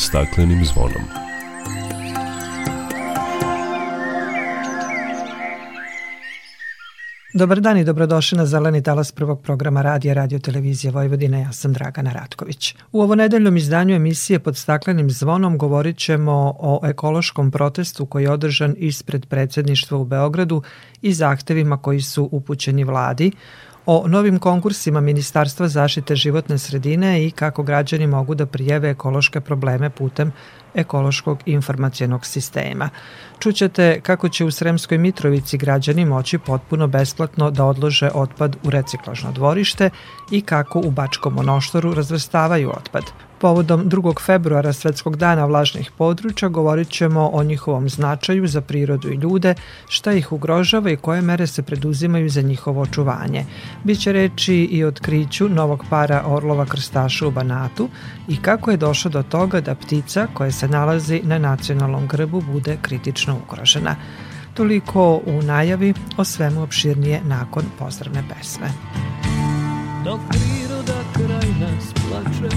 staklenim zvonom. Dobar dan i dobrodošli na Zeleni talas prvog programa radija Radio Televizije Vojvodine. Ja sam Dragana Ratković. U ovo nedeljnom izdanju emisije pod staklenim zvonom govorit ćemo o ekološkom protestu koji je održan ispred predsedništva u Beogradu i zahtevima koji su upućeni vladi, o novim konkursima Ministarstva zašite životne sredine i kako građani mogu da prijave ekološke probleme putem ekološkog informacijenog sistema. Čućete kako će u Sremskoj Mitrovici građani moći potpuno besplatno da odlože otpad u reciklažno dvorište i kako u Bačkom Monoštoru razvrstavaju otpad. Povodom 2. februara Svetskog dana vlažnih područja govorit ćemo o njihovom značaju za prirodu i ljude, šta ih ugrožava i koje mere se preduzimaju za njihovo očuvanje. Biće reči i otkriću novog para orlova krstaša u Banatu i kako je došlo do toga da ptica koja se nalazi na nacionalnom grbu bude kritično ugrožena. Toliko u najavi, o svemu opširnije nakon pozdravne pesme. Dok priroda kraj nas plače,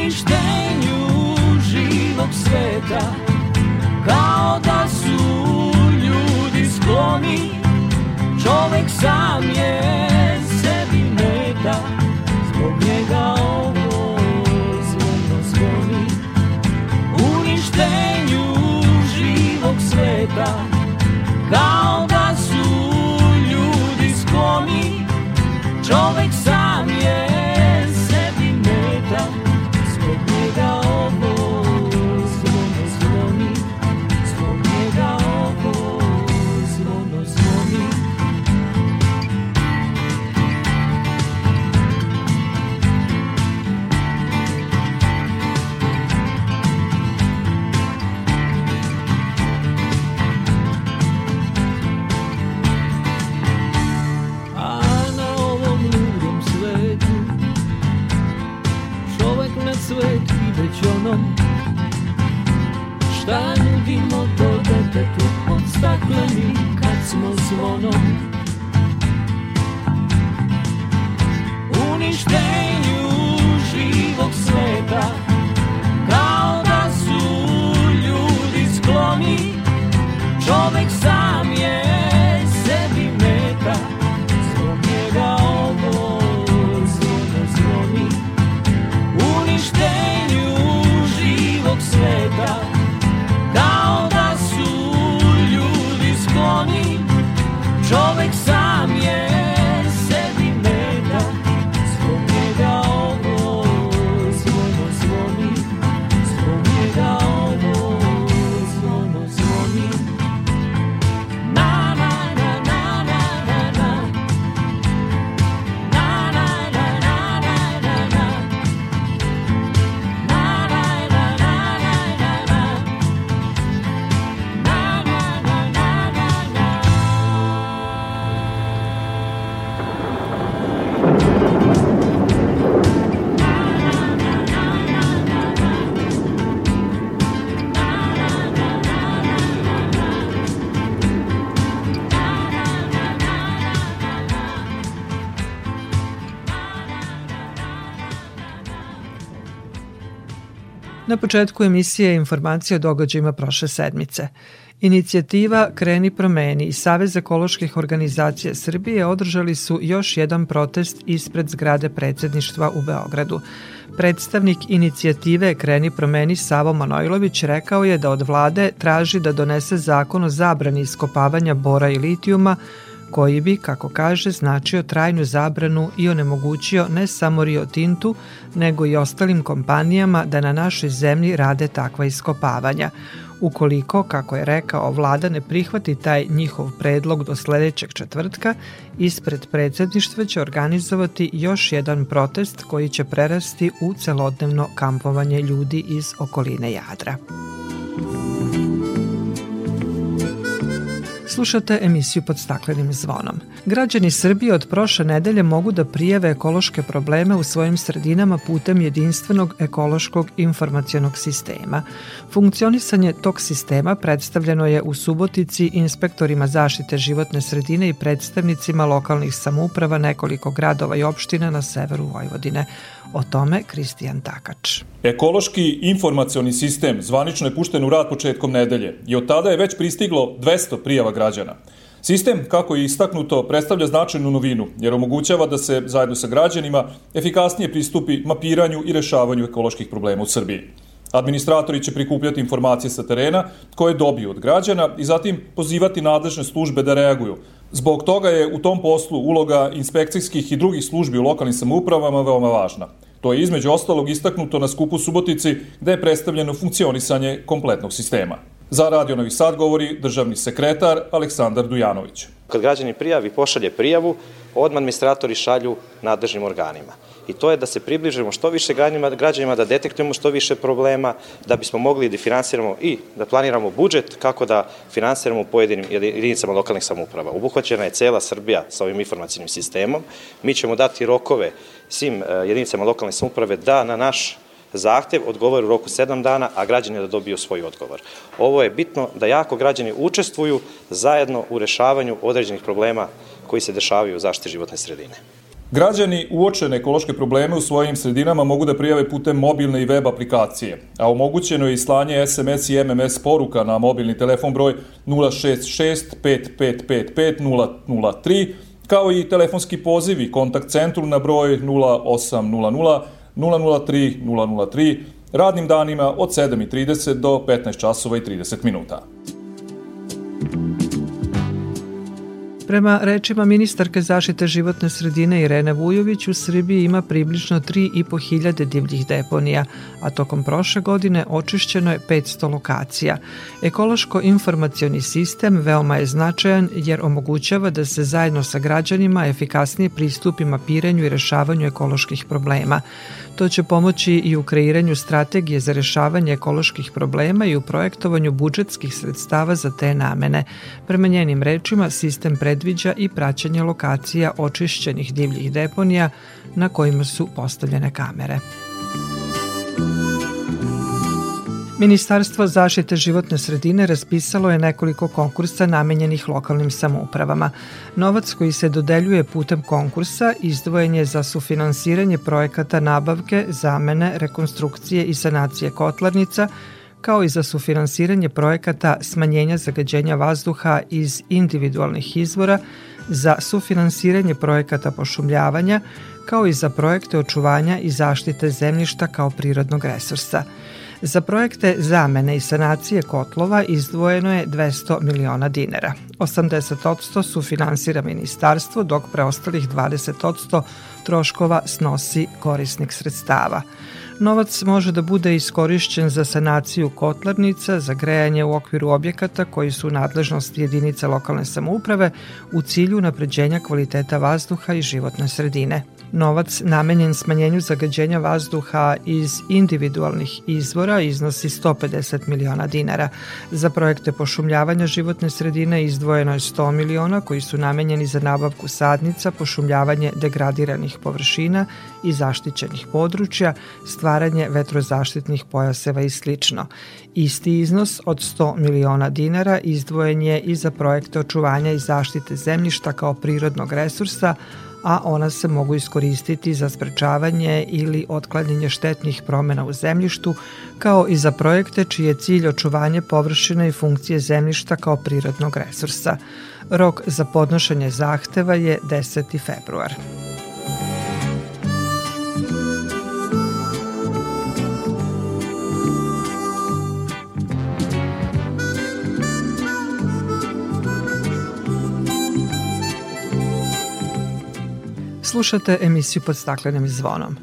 uništenju živog sveta Kao da su ljudi skloni Čovek sam je sebi meta Zbog njega ovo zvono zvoni Uništenju živog sveta stakleni kad smo zvonom Uništenju živog sveta Kao da su ljudi skloni Čovek sami Like. excited. Na početku emisije informacije o događajima prošle sedmice. Inicijativa Kreni promeni i Savez ekoloških organizacija Srbije održali su još jedan protest ispred zgrade predsedništva u Beogradu. Predstavnik inicijative Kreni promeni Savo Manojlović rekao je da od vlade traži da donese zakon o zabrani iskopavanja bora i litijuma koji bi, kako kaže, značio trajnu zabranu i onemogućio ne samo Rio Tintu, nego i ostalim kompanijama da na našoj zemlji rade takva iskopavanja. Ukoliko, kako je rekao, vlada ne prihvati taj njihov predlog do sledećeg četvrtka, ispred predsedništva će organizovati još jedan protest koji će prerasti u celodnevno kampovanje ljudi iz okoline Jadra. Thank slušate emisiju pod staklenim zvonom. Građani Srbije od prošle nedelje mogu da prijave ekološke probleme u svojim sredinama putem jedinstvenog ekološkog informacionog sistema. Funkcionisanje tog sistema predstavljeno je u Subotici inspektorima zaštite životne sredine i predstavnicima lokalnih samouprava nekoliko gradova i opština na severu Vojvodine. O tome Kristijan Takač. Ekološki informacioni sistem zvanično je pušten u rad početkom nedelje i od tada je već pristiglo 200 prijava građana. Sistem, kako je istaknuto, predstavlja značajnu novinu, jer omogućava da se, zajedno sa građanima, efikasnije pristupi mapiranju i rešavanju ekoloških problema u Srbiji. Administratori će prikupljati informacije sa terena koje dobiju od građana i zatim pozivati nadležne službe da reaguju. Zbog toga je u tom poslu uloga inspekcijskih i drugih službi u lokalnim samoupravama veoma važna. To je između ostalog istaknuto na skupu Subotici gde je predstavljeno funkcionisanje kompletnog sistema. Za Radio Novi Sad govori državni sekretar Aleksandar Dujanović. Kad građani prijavi pošalje prijavu, odmah administratori šalju nadležnim organima i to je da se približimo što više građanima, da detektujemo što više problema, da bismo mogli da finansiramo i da planiramo budžet kako da finansiramo pojedinim jedinicama lokalnih samouprava. Obuhvaćena je cela Srbija sa ovim informacijnim sistemom. Mi ćemo dati rokove svim e, jedinicama lokalne samouprave da na naš zahtev odgovor u roku 7 dana, a građani da dobiju svoj odgovor. Ovo je bitno da jako građani učestvuju zajedno u rešavanju određenih problema koji se dešavaju u zaštiti životne sredine. Građani uočene ekološke probleme u svojim sredinama mogu da prijave putem mobilne i web aplikacije, a omogućeno je i slanje SMS i MMS poruka na mobilni telefon broj 066 5555 003, kao i telefonski pozivi kontakt centru na broj 0800 003 003 radnim danima od 7.30 do 15.30 minuta. Prema rečima ministarke zaštite životne sredine Irene Vujović, u Srbiji ima približno 3,5 hiljade divljih deponija, a tokom prošle godine očišćeno je 500 lokacija. Ekološko-informacioni sistem veoma je značajan jer omogućava da se zajedno sa građanima efikasnije pristupi mapiranju i rešavanju ekoloških problema što će pomoći i u kreiranju strategije za rešavanje ekoloških problema i u projektovanju budžetskih sredstava za te namene. Prema njenim rečima, sistem predviđa i praćanje lokacija očišćenih divljih deponija na kojima su postavljene kamere. Thank Ministarstvo zaštite životne sredine raspisalo je nekoliko konkursa namenjenih lokalnim samoupravama. Novac koji se dodeljuje putem konkursa izdvojen je za sufinansiranje projekata nabavke, zamene, rekonstrukcije i sanacije kotlarnica, kao i za sufinansiranje projekata smanjenja zagađenja vazduha iz individualnih izvora, za sufinansiranje projekata pošumljavanja, kao i za projekte očuvanja i zaštite zemljišta kao prirodnog resursa. Za projekte zamene i sanacije kotlova izdvojeno je 200 miliona dinara. 80% su finansira ministarstvo, dok preostalih 20% troškova snosi korisnik sredstava. Novac može da bude iskorišćen za sanaciju kotlarnica, za grejanje u okviru objekata koji su u nadležnosti jedinica lokalne samouprave u cilju napređenja kvaliteta vazduha i životne sredine. Novac namenjen smanjenju zagađenja vazduha iz individualnih izvora iznosi 150 miliona dinara. Za projekte pošumljavanja životne sredine izdvojeno je 100 miliona koji su namenjeni za nabavku sadnica, pošumljavanje degradiranih površina i zaštićenih područja, stvar stvaranje vetrozaštitnih pojaseva i sl. Isti iznos od 100 miliona dinara izdvojen je i za projekte očuvanja i zaštite zemljišta kao prirodnog resursa, a ona se mogu iskoristiti za sprečavanje ili otklanjanje štetnih promena u zemljištu, kao i za projekte čiji je cilj očuvanje površine i funkcije zemljišta kao prirodnog resursa. Rok za podnošenje zahteva je 10. februar. Slušate emisiju pod staklenim zvonom.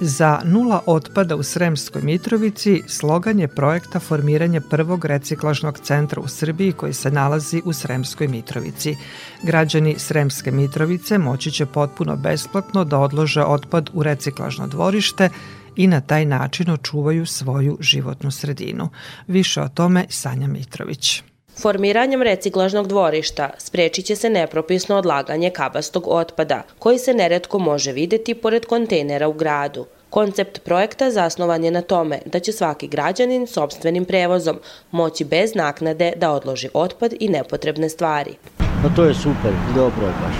Za nula otpada u Sremskoj Mitrovici slogan je projekta formiranje prvog reciklažnog centra u Srbiji koji se nalazi u Sremskoj Mitrovici. Građani Sremske Mitrovice moći će potpuno besplatno da odlože otpad u reciklažno dvorište i na taj način očuvaju svoju životnu sredinu. Više o tome Sanja Mitrović. Formiranjem reciklažnog dvorišta sprečit će se nepropisno odlaganje kabastog otpada, koji se neretko može videti pored kontejnera u gradu. Koncept projekta zasnovan je na tome da će svaki građanin sobstvenim prevozom moći bez naknade da odloži otpad i nepotrebne stvari. Pa to je super, dobro je baš.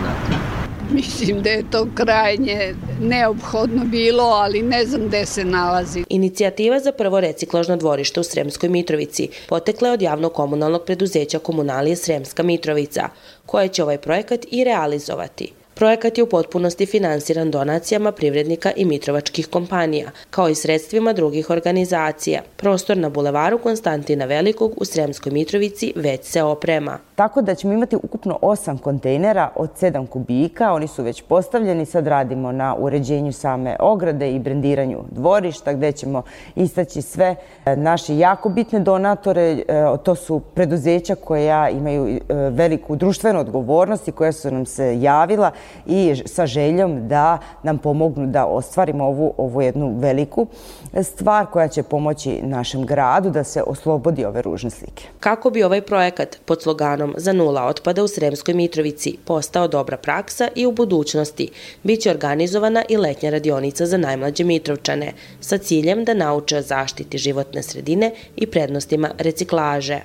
Znate. Mislim da je to krajnje neophodno bilo, ali ne znam gde se nalazi. Inicijativa za prvo reciklažno dvorište u Sremskoj Mitrovici potekla je od javno-komunalnog preduzeća Komunalije Sremska Mitrovica, koje će ovaj projekat i realizovati. Projekat je u potpunosti finansiran donacijama privrednika i mitrovačkih kompanija, kao i sredstvima drugih organizacija. Prostor na bulevaru Konstantina Velikog u Sremskoj Mitrovici već se oprema. Tako da ćemo imati ukupno 8 kontejnera od 7 kubika, oni su već postavljeni, sad radimo na uređenju same ograde i brendiranju dvorišta gde ćemo istaći sve e, naše jako bitne donatore, e, to su preduzeća koja imaju e, veliku društvenu odgovornost i koja su nam se javila i sa željom da nam pomognu da ostvarimo ovu, ovu jednu veliku e, stvar koja će pomoći našem gradu da se oslobodi ove ružne slike. Kako bi ovaj projekat pod sloganom za nula otpada u Sremskoj Mitrovici postao dobra praksa i u budućnosti, biće organizovana i letnja radionica za najmlađe Mitrovčane sa ciljem da nauče o zaštiti životne sredine i prednostima reciklaže.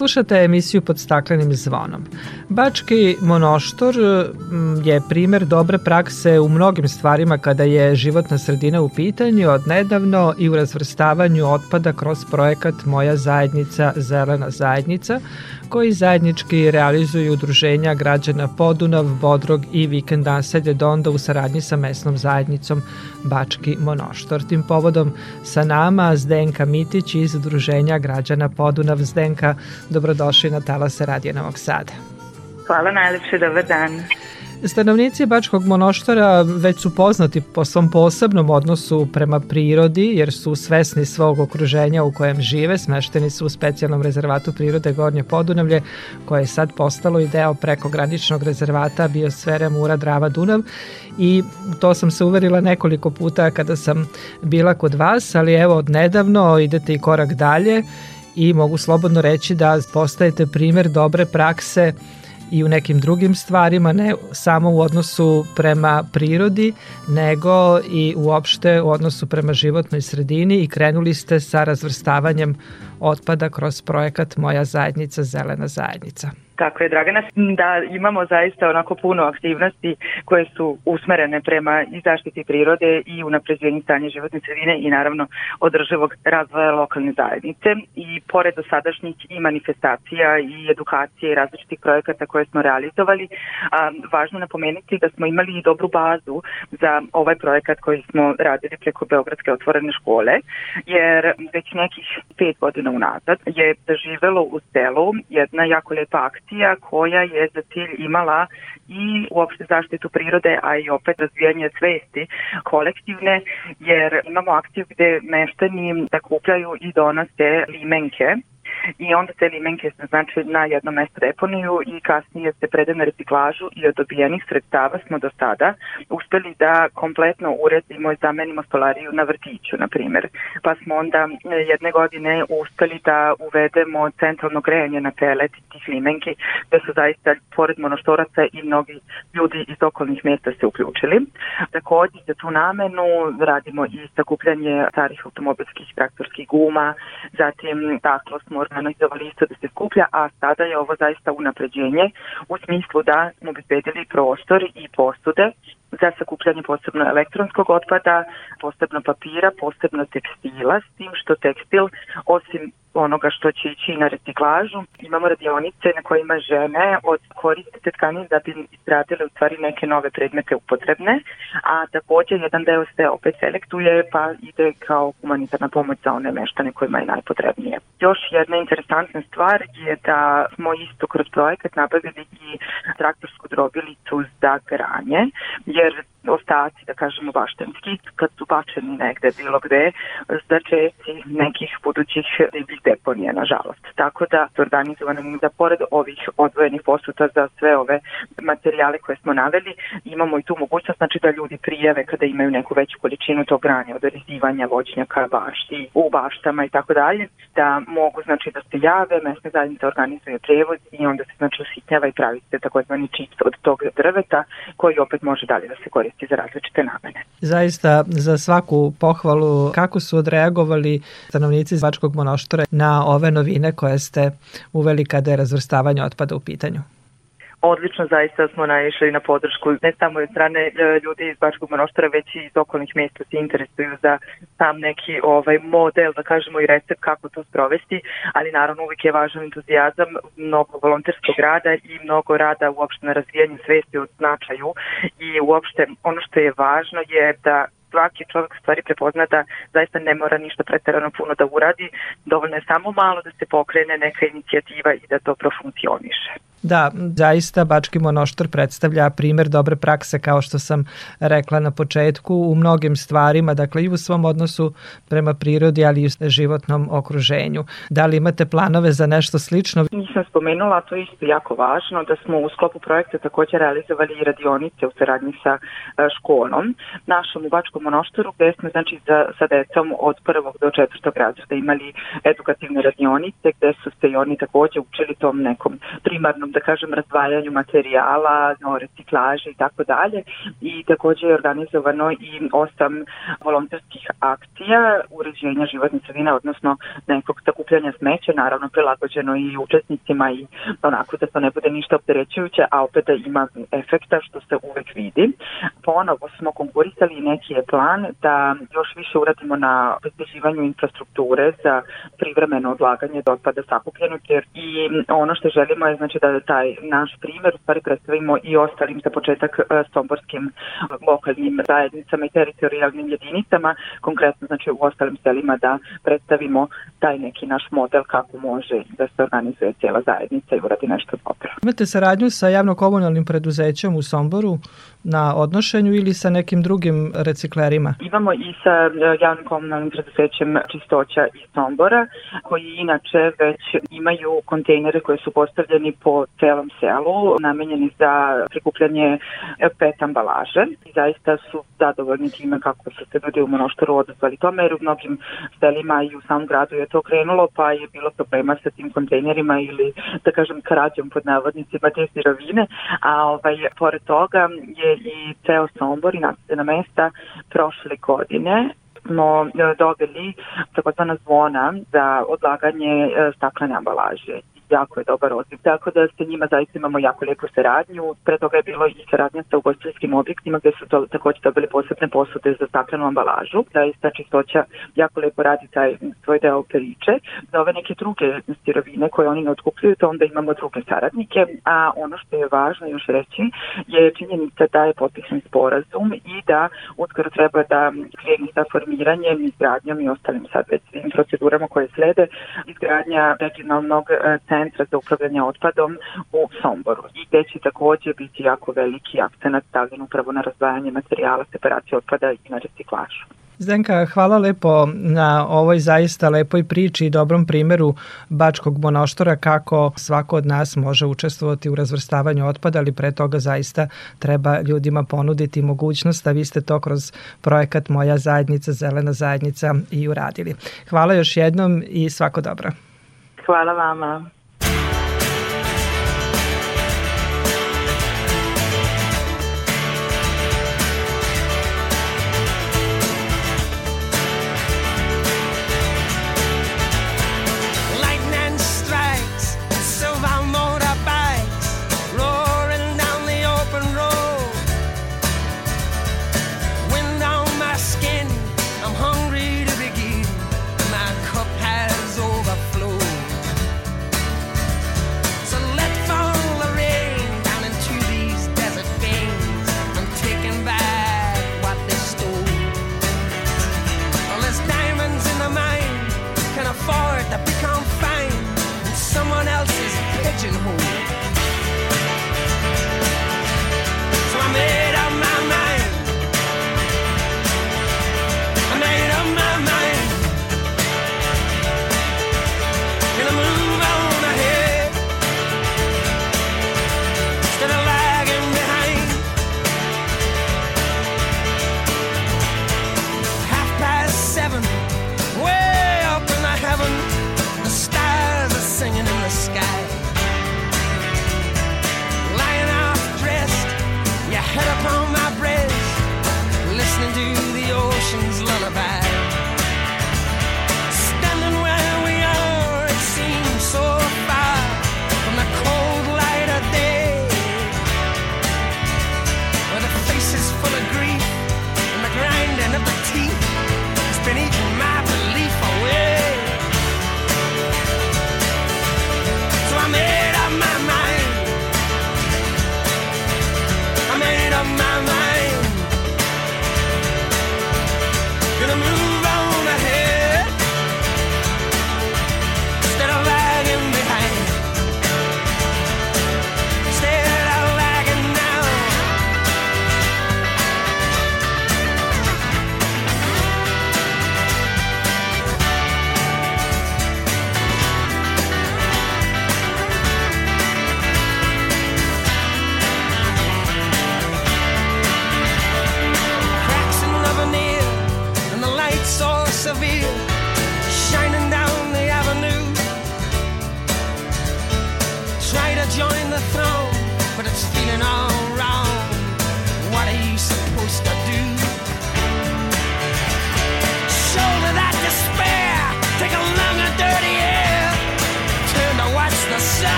slušate emisiju pod staklenim zvonom. Bački monoštor e, je primer dobre prakse u mnogim stvarima kada je životna sredina u pitanju od nedavno i u razvrstavanju otpada kroz projekat Moja zajednica, zelena zajednica, koji zajednički realizuju udruženja građana Podunav, Bodrog i Vikend naselje Donda u saradnji sa mesnom zajednicom Bački Monoštor. Tim povodom sa nama Zdenka Mitić iz udruženja građana Podunav. Zdenka, dobrodošli na talase Radio Novog Sada. Hvala najlepše, dobar dan. Stanovnici Bačkog monoštara već su poznati po svom posebnom odnosu prema prirodi, jer su svesni svog okruženja u kojem žive, smešteni su u specijalnom rezervatu prirode Gornje Podunavlje, koje je sad postalo i deo prekograničnog rezervata biosfere Mura Drava Dunav i to sam se uverila nekoliko puta kada sam bila kod vas, ali evo odnedavno idete i korak dalje i mogu slobodno reći da postajete primer dobre prakse i u nekim drugim stvarima, ne samo u odnosu prema prirodi, nego i uopšte u odnosu prema životnoj sredini i krenuli ste sa razvrstavanjem otpada kroz projekat Moja zajednica, zelena zajednica. Tako je, Dragana, da imamo zaista onako puno aktivnosti koje su usmerene prema i zaštiti prirode i unapređenju stanja životne sredine i naravno održivog razvoja lokalne zajednice i pored dosadašnjih i manifestacija i edukacije i različitih projekata koje smo realizovali, a, važno je napomenuti da smo imali i dobru bazu za ovaj projekat koji smo radili preko Beogradske otvorene škole, jer već nekih pet godina unazad je zaživelo u selu jedna jako lepa akcija partija koja je za cilj imala i uopšte zaštitu prirode, a i opet razvijanje svesti kolektivne, jer imamo akciju gde meštani zakupljaju da i donose limenke i onda te limenke se znači na jedno mesto deponiju i kasnije se prede na reciklažu i od dobijenih sredstava smo do sada uspeli da kompletno uredimo i zamenimo stolariju na vrtiću, na primer. Pa smo onda e, jedne godine uspeli da uvedemo centralno grejanje na pelet tih limenki, da su zaista pored monoštoraca i mnogi ljudi iz okolnih mesta se uključili. Takođe, za tu namenu radimo i sakupljanje starih automobilskih traktorskih guma, zatim taklo smo organizovali lista da se skuplja, a sada je ovo zaista unapređenje u smislu da smo obezbedili prostor i posude za sakupljanje posebno elektronskog otpada, posebno papira, posebno tekstila, s tim što tekstil osim onoga što će ići na reciklažu. Imamo radionice na kojima žene od koriste te da bi izradile u stvari neke nove predmete upotrebne, a takođe jedan deo se opet selektuje pa ide kao humanitarna pomoć za one meštane kojima je najpotrebnije. Još jedna interesantna stvar je da smo isto kroz projekat nabavili i traktorsku drobilicu za granje, jer ostaci, da kažemo, baštenski, kad su bačeni negde bilo gde, za čeci nekih budućih divljih deponija, nažalost. Tako da organizovano mi da pored ovih odvojenih posuta za sve ove materijale koje smo naveli, imamo i tu mogućnost znači da ljudi prijave kada imaju neku veću količinu tog granja, od rezivanja, vođenja ka bašti, u baštama i tako dalje, da mogu znači da se jave, mesne zajednice organizuje prevoz i onda se znači usitnjava i pravi se takozvani čist od tog drveta koji opet može dalje da se koristi za različite namene. Zaista za svaku pohvalu kako su odreagovali stanovnici Bačkog monoštora na ove novine koje ste uveli kada je razvrstavanje otpada u pitanju? odlično zaista smo naišli na podršku ne samo od strane e, ljudi iz Bačkog monoštara već i iz okolnih mjesta se interesuju za sam neki ovaj model da kažemo i recept kako to sprovesti ali naravno uvijek je važan entuzijazam mnogo volonterskog rada i mnogo rada uopšte na razvijanju svesti od značaju i uopšte ono što je važno je da svaki čovjek stvari prepozna da zaista ne mora ništa preterano puno da uradi, dovoljno je samo malo da se pokrene neka inicijativa i da to profunkcioniše. Da, zaista Bački monoštor predstavlja primer dobre prakse kao što sam rekla na početku u mnogim stvarima, dakle i u svom odnosu prema prirodi, ali i u životnom okruženju. Da li imate planove za nešto slično? Nisam spomenula, a to je isto jako važno, da smo u sklopu projekta takođe realizovali i radionice u saradnji sa e, školom, našom u Bačkom monoštoru, gde smo znači, za, sa decom od prvog do četvrtog razreda imali edukativne radionice, gde su se i oni takođe učili tom nekom primarnom da kažem, razdvajanju materijala, o reciklaži i tako dalje. I takođe je organizovano i osam volonterskih akcija uređenja životne sredine, odnosno nekog sakupljanja smeća, naravno prilagođeno i učesnicima i onako da to ne bude ništa opterećujuće, a opet da ima efekta što se uvek vidi. Ponovo smo konkurisali i neki je plan da još više uradimo na obezbeđivanju infrastrukture za privremeno odlaganje otpada sakupljenog jer i ono što želimo je znači da taj naš primer stvari predstavimo i ostalim za početak e, somborskim e, lokalnim zajednicama i teritorijalnim jedinicama, konkretno znači u ostalim selima da predstavimo taj neki naš model kako može da se organizuje cijela zajednica i uradi nešto dobro. Imate saradnju sa javno-komunalnim preduzećem u Somboru na odnošenju ili sa nekim drugim reciklerima? Imamo i sa e, javnim komunalnim preduzećem Čistoća iz Sombora, koji inače već imaju kontejnere koje su postavljeni po celom selu, namenjeni za prikupljanje pet ambalaže. I zaista su zadovoljni time kako su se ljudi u Monoštoru odazvali tome, jer u mnogim selima i u samom gradu je to krenulo, pa je bilo problema sa tim kontejnerima ili, da kažem, krađom pod navodnicima te sirovine, a ovaj, pored toga je i ceo Sombor i naseljena mesta prošle godine smo e, dobili takozvana zvona za odlaganje e, staklene ambalaže jako je dobar odziv. Tako da sa njima zaista imamo jako lijepu saradnju. Pre toga je bilo i saradnja sa ugostiljskim objektima gde su to, takođe dobili posebne posude za staklenu ambalažu. Zaista čistoća jako lepo radi taj svoj deo priče. Za ove neke druge sirovine koje oni ne otkupljuju, to onda imamo druge saradnike. A ono što je važno još reći je činjenica da je potpisan sporazum i da uskoro treba da krenu sa formiranjem, izgradnjom i ostalim sad već svim procedurama koje slede izgradnja regionalnog centra Centra za upravljanje otpadom u Somboru i gde će takođe biti jako veliki akcenat stavljen upravo na razdvajanje materijala, separaciju otpada i na reciklažu. Zdenka, hvala lepo na ovoj zaista lepoj priči i dobrom primeru Bačkog monoštora kako svako od nas može učestvovati u razvrstavanju otpada, ali pre toga zaista treba ljudima ponuditi mogućnost, a vi ste to kroz projekat Moja zajednica, Zelena zajednica i uradili. Hvala još jednom i svako dobro. Hvala vama.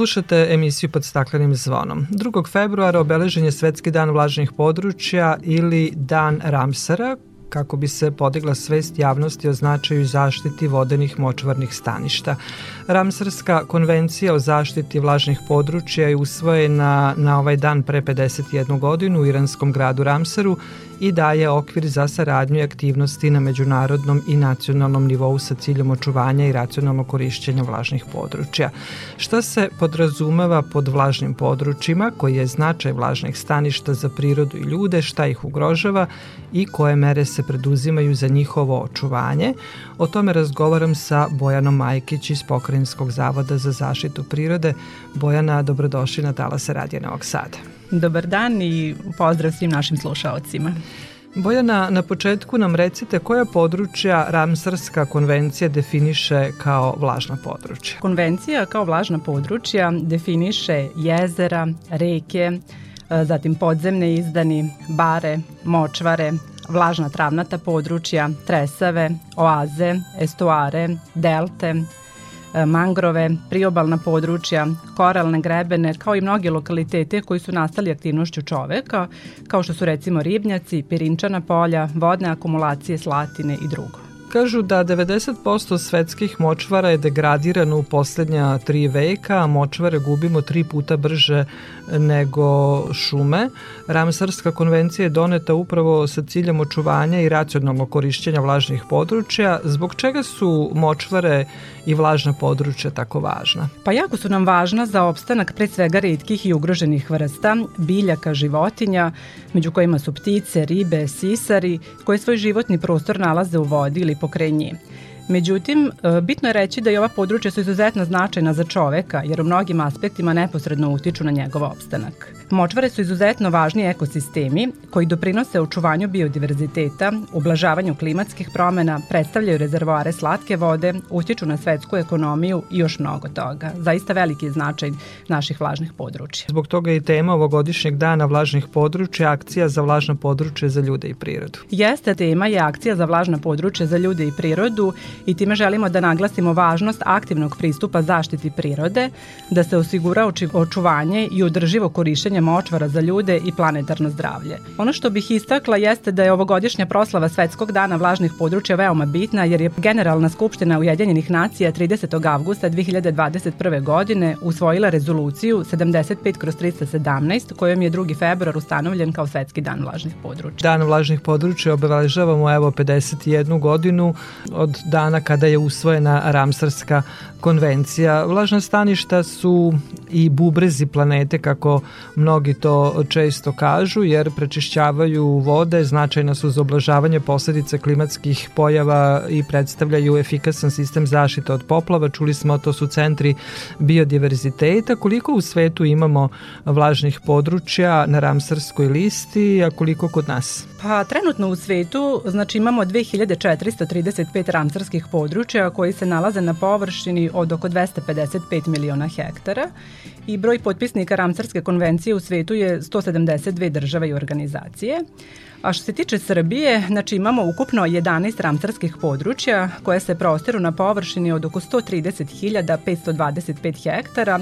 Slušate emisiju pod staklenim zvonom. 2. februara obeležen je Svetski dan vlažnih područja ili Dan Ramsara, kako bi se podigla svest javnosti o značaju zaštiti vodenih močvarnih staništa. Ramsarska konvencija o zaštiti vlažnih područja je usvojena na ovaj dan pre 51 godinu u iranskom gradu Ramsaru i daje okvir za saradnju i aktivnosti na međunarodnom i nacionalnom nivou sa ciljem očuvanja i racionalnog korišćenja vlažnih područja. Šta se podrazumeva pod vlažnim područjima, koji je značaj vlažnih staništa za prirodu i ljude, šta ih ugrožava i koje mere se preduzimaju za njihovo očuvanje. O tome razgovaram sa Bojanom Majkić iz Pokrajinskog zavoda za zaštitu prirode. Bojana, dobrodošli na Talase Radija Novog Sada. Dobar dan i pozdrav svim našim slušaocima. Bojana, na početku nam recite koja područja Ramsarska konvencija definiše kao vlažna područja? Konvencija kao vlažna područja definiše jezera, reke, e, zatim podzemne izdani, bare, močvare, vlažna travnata područja, tresave, oaze, estuare, delte, E, mangrove, priobalna područja, koralne grebene, kao i mnogi lokalitete koji su nastali aktivnošću čoveka, kao što su recimo ribnjaci, pirinčana polja, vodne akumulacije, slatine i drugo. Kažu da 90% svetskih močvara je degradirano u poslednja tri veka, a močvare gubimo tri puta brže nego šume. Ramsarska konvencija je doneta upravo sa ciljem očuvanja i racionalnog korišćenja vlažnih područja. Zbog čega su močvare i vlažna područja tako važna? Pa jako su nam važna za opstanak pre svega redkih i ugroženih vrsta, biljaka, životinja, među kojima su ptice, ribe, sisari, koji svoj životni prostor nalaze u vodi ili Покрині. Međutim, e, bitno je reći da i ova područja su izuzetno značajna za čoveka, jer u mnogim aspektima neposredno utiču na njegov opstanak. Močvare su izuzetno važni ekosistemi koji doprinose očuvanju biodiverziteta, ublažavanju klimatskih promena, predstavljaju rezervoare slatke vode, utiču na svetsku ekonomiju i još mnogo toga. Zaista veliki je značaj naših vlažnih područja. Zbog toga je tema ovogodišnjeg dana vlažnih područja akcija za vlažna područje za ljude i prirodu. Jeste tema je akcija za vlažna područja za ljude i prirodu i time želimo da naglasimo važnost aktivnog pristupa zaštiti prirode, da se osigura očuvanje i održivo korišenje močvara za ljude i planetarno zdravlje. Ono što bih istakla jeste da je ovogodišnja proslava Svetskog dana vlažnih područja veoma bitna jer je Generalna skupština Ujedinjenih nacija 30. avgusta 2021. godine usvojila rezoluciju 75 kroz 317 kojom je 2. februar ustanovljen kao Svetski dan vlažnih područja. Dan vlažnih područja obeležavamo evo 51 godinu od dana dana kada je usvojena Ramsarska konvencija. Vlažna staništa su i bubrezi planete kako mnogi to često kažu jer prečišćavaju vode, značajna su za oblažavanje posledica klimatskih pojava i predstavljaju efikasan sistem zaštite od poplava. Čuli smo to su centri biodiverziteta. Koliko u svetu imamo vlažnih područja na Ramsarskoj listi, a koliko kod nas? Pa trenutno u svetu znači imamo 2435 ramsarskih područja koji se nalaze na površini od oko 255 miliona hektara i broj potpisnika Ramsarske konvencije u svetu je 172 države i organizacije. A što se tiče Srbije, znači imamo ukupno 11 ramsarskih područja koje se prostiru na površini od oko 130.525 hektara,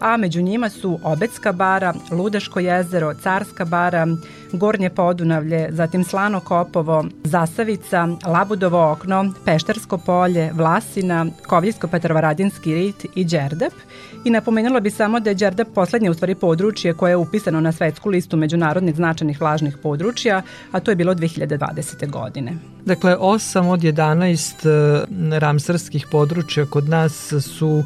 a među njima su Obecka bara, Ludeško jezero, Carska bara, Gornje Podunavlje, zatim Slano Kopovo, Zasavica, Labudovo okno, Peštarsko polje, Vlasina, Kovljsko-Petrovaradinski rit i Đerdap. I napomenula bi samo da je Đerdep poslednje u stvari područje koje je upisano na svetsku listu međunarodnih značajnih vlažnih područja, a to je bilo 2020. godine. Dakle, 8 od 11 eh, ramsarskih područja kod nas su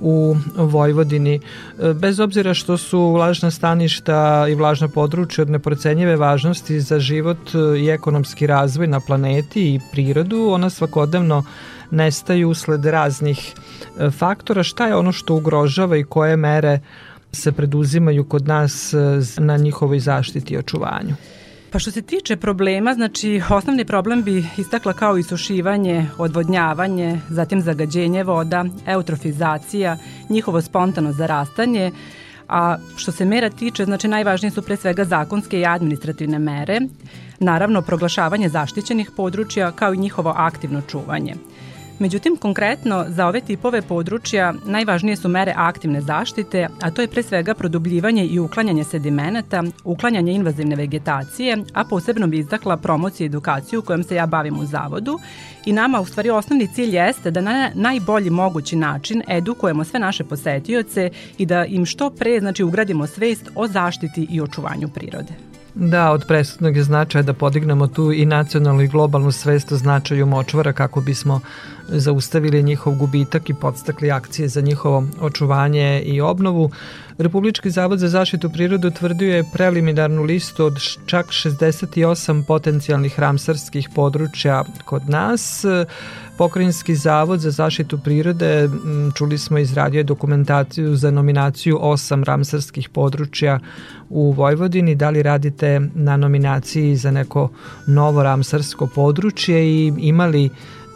u Vojvodini. E, bez obzira što su vlažna staništa i vlažna područja od neprocenjive važnosti za život e, i ekonomski razvoj na planeti i prirodu, ona svakodnevno nestaju usled raznih e, faktora. Šta je ono što ugrožava i koje mere se preduzimaju kod nas na njihovoj zaštiti i očuvanju? Pa što se tiče problema, znači osnovni problem bi istakla kao isušivanje, odvodnjavanje, zatim zagađenje voda, eutrofizacija, njihovo spontano zarastanje, a što se mera tiče, znači najvažnije su pre svega zakonske i administrativne mere, naravno proglašavanje zaštićenih područja kao i njihovo aktivno čuvanje. Međutim, konkretno za ove tipove područja najvažnije su mere aktivne zaštite, a to je pre svega produbljivanje i uklanjanje sedimenata, uklanjanje invazivne vegetacije, a posebno bi izdakla promociju i edukaciju kojom se ja bavim u zavodu i nama u stvari osnovni cilj jeste da na najbolji mogući način edukujemo sve naše posetioce i da im što pre znači, ugradimo svest o zaštiti i očuvanju prirode. Da, od presudnog je značaja da podignemo tu i nacionalnu i globalnu svest o značaju močvara kako bismo zaustavili njihov gubitak i podstakli akcije za njihovo očuvanje i obnovu. Republički zavod za zaštitu prirode utvrdio je preliminarnu listu od čak 68 potencijalnih ramsarskih područja kod nas. Pokrajinski zavod za zaštitu prirode, čuli smo, izradio je dokumentaciju za nominaciju osam ramsarskih područja u Vojvodini. Da li radite na nominaciji za neko novo ramsarsko područje i imali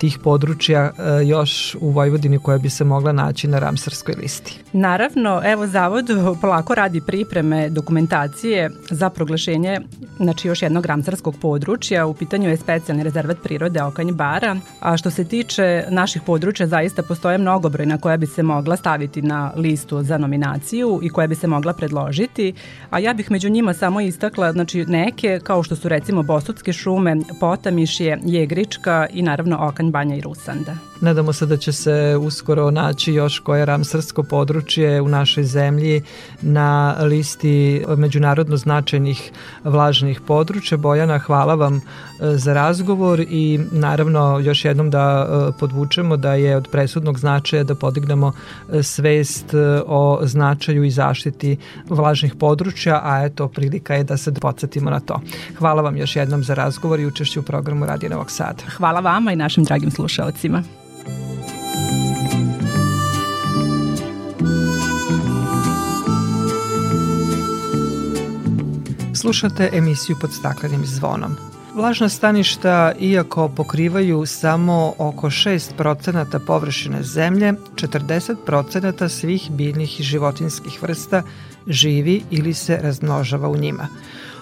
tih područja e, još u Vojvodini koja bi se mogla naći na Ramsarskoj listi. Naravno, evo Zavod polako radi pripreme dokumentacije za proglašenje znači još jednog Ramsarskog područja. U pitanju je specijalni rezervat prirode Okanj Bara. A što se tiče naših područja, zaista postoje mnogobrojna koja bi se mogla staviti na listu za nominaciju i koja bi se mogla predložiti. A ja bih među njima samo istakla znači, neke, kao što su recimo Bosutske šume, Potamišje, Jegrička i naravno Okanj Banja i Rusanda. Nadamo se da će se uskoro naći još koje ramsarsko područje u našoj zemlji na listi međunarodno značajnih vlažnih područja. Bojana, hvala vam e, za razgovor i naravno još jednom da e, podvučemo da je od presudnog značaja da podignemo e, svest o značaju i zaštiti vlažnih područja, a eto prilika je da se podsjetimo na to. Hvala vam još jednom za razgovor i učešću u programu Radio Novog Sada. Hvala vama i našim dragim dragim slušalcima. Slušate emisiju pod staklenim zvonom. Vlažna staništa, iako pokrivaju samo oko 6% površine zemlje, 40% svih biljnih i životinskih vrsta živi ili se razmnožava u njima.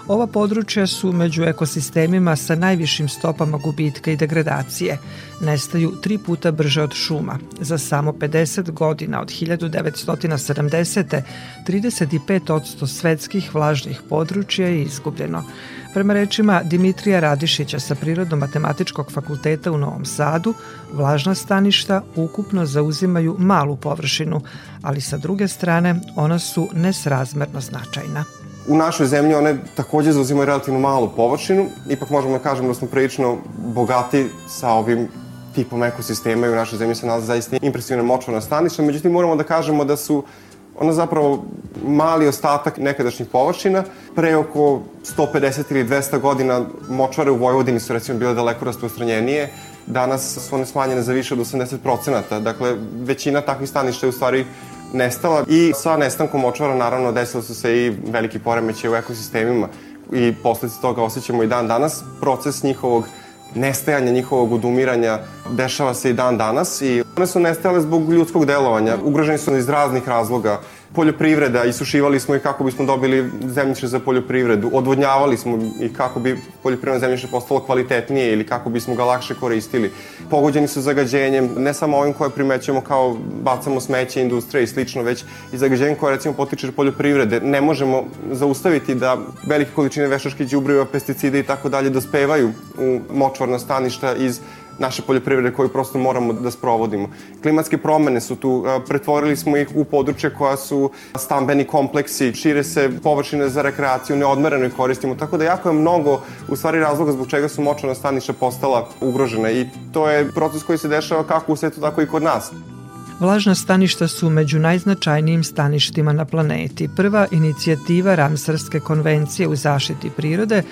Ova područja su među ekosistemima sa najvišim stopama gubitka i degradacije. Nestaju tri puta brže od šuma. Za samo 50 godina od 1970. 35% svetskih vlažnih područja je izgubljeno. Prema rečima Dimitrija Radišića sa Prirodno-matematičkog fakulteta u Novom Sadu, vlažna staništa ukupno zauzimaju malu površinu, ali sa druge strane ona su nesrazmerno značajna. U našoj zemlji one takođe zauzimaju relativno malu površinu, ipak možemo da kažemo da smo prilično bogati sa ovim tipom ekosistema i u našoj zemlji se nalaze zaista impresivne močvana staništa, međutim moramo da kažemo da su ona zapravo mali ostatak nekadašnjih površina. Pre oko 150 ili 200 godina močvare u Vojvodini su recimo bile daleko rasprostranjenije, danas su one smanjene za više od 80%. Dakle, većina takvih staništa je u stvari nestala i sa nestankom očvara naravno desilo su se i veliki poremeće u ekosistemima i posledice toga osjećamo i dan danas. Proces njihovog nestajanja, njihovog odumiranja dešava se i dan danas i one su nestale zbog ljudskog delovanja. Ugroženi su iz raznih razloga poljoprivreda, isušivali smo i kako bismo dobili zemljište za poljoprivredu, odvodnjavali smo i kako bi poljoprivredno zemljište postalo kvalitetnije ili kako bismo ga lakše koristili. Pogođeni su zagađenjem, ne samo ovim koje primećujemo kao bacamo smeće, industrije i slično, već i zagađenjem koje recimo potiče poljoprivrede. Ne možemo zaustaviti da velike količine veštačkih đubriva, pesticida i tako dalje dospevaju u močvarna staništa iz naše poljoprivrede koju prosto moramo da sprovodimo. Klimatske promene su tu, pretvorili smo ih u područje koja su stambeni kompleksi, šire se površine za rekreaciju, neodmereno ih koristimo, tako da jako je mnogo u stvari razloga zbog čega su močana staništa postala ugrožena i to je proces koji se dešava kako u svetu, tako i kod nas. Vlažna staništa su među najznačajnijim staništima na planeti. Prva inicijativa Ramsarske konvencije u zaštiti prirode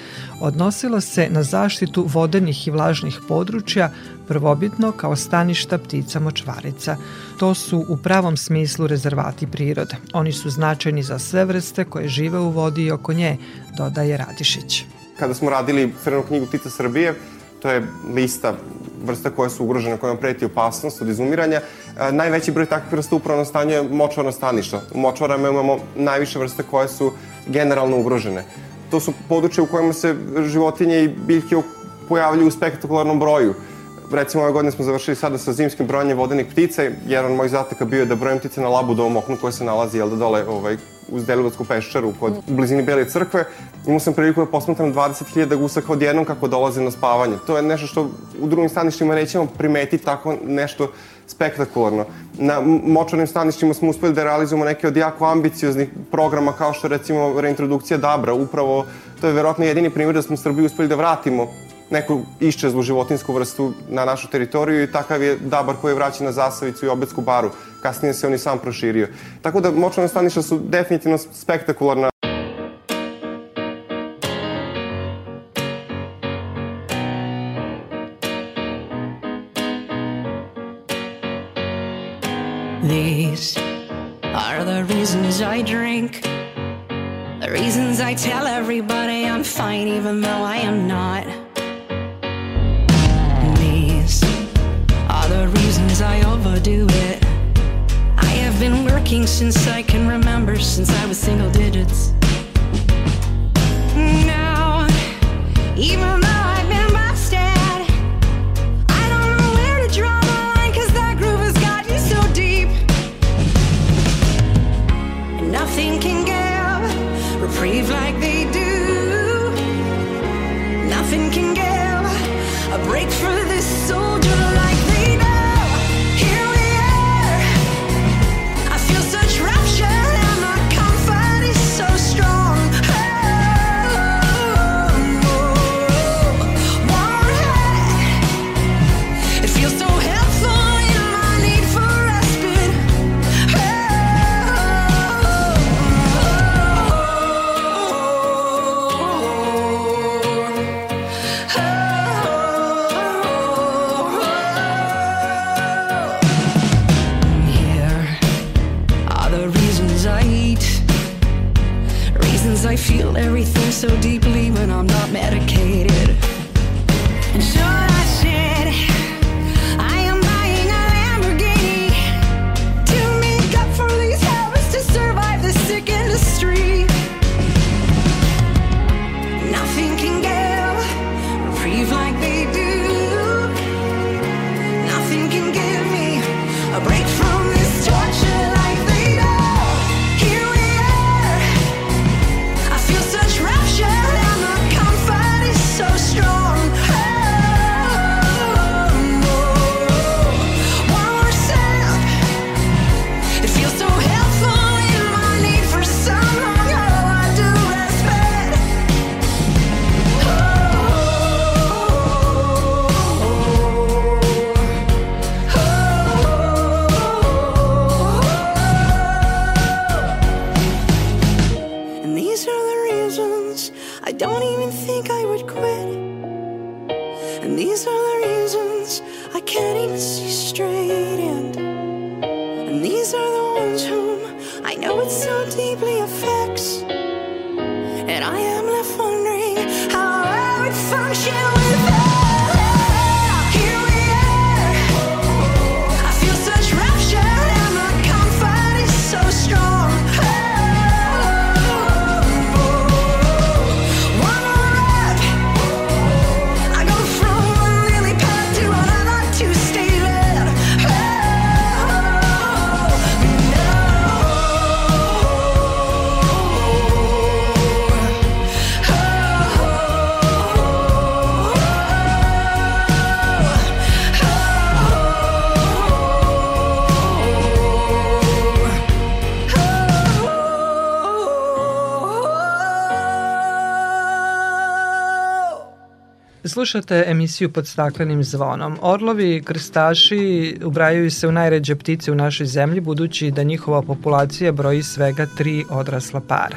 odnosila se na zaštitu vodenih i vlažnih područja prvobitno kao staništa ptica močvarica. To su u pravom smislu rezervati prirode. Oni su značajni za sve vrste koje žive u vodi i oko nje, dodaje Radišić. Kada smo radili crvenu knjigu Ptica Srbije, to je lista vrste koje su ugrožene, kojima preti opasnost od izumiranja. E, najveći broj takvih vrsta upravo nastanjuje močvarno staništa. U močvarama imamo najviše vrste koje su generalno ugrožene. To su područje u kojima se životinje i biljke pojavljuju u spektakularnom broju recimo ove godine smo završili sada sa zimskim brojanjem vodenih ptica. Jedan od mojih zataka bio je da brojem ptice na labu dovom da oknu koje se nalazi jel da dole ovaj, uz Delovatsku peščaru kod, u blizini Bele crkve. Imao sam priliku da posmatram 20.000 gusaka odjednom kako dolaze na spavanje. To je nešto što u drugim staništima nećemo primetiti tako nešto spektakularno. Na močarnim staništima smo uspeli da realizujemo neke od jako ambicioznih programa kao što recimo reintrodukcija Dabra. Upravo to je verovatno jedini primjer da smo u Srbiji uspeli da vratimo neku iščezlu životinsku vrstu na našu teritoriju i takav je dabar koji je vraćen na Zasavicu i Obetsku baru. kasnije se on i sam proširio. Tako da staništa su definitivno spektakularna These are the reasons I drink. The reasons I tell everybody I'm fine, even though I am not. These are the reasons I overdo it since I can remember, since I was single digits. Now, even so deeply. slušate emisiju pod staklenim zvonom. Orlovi i krstaši ubrajaju se u najređe ptice u našoj zemlji budući da njihova populacija broji svega tri odrasla para.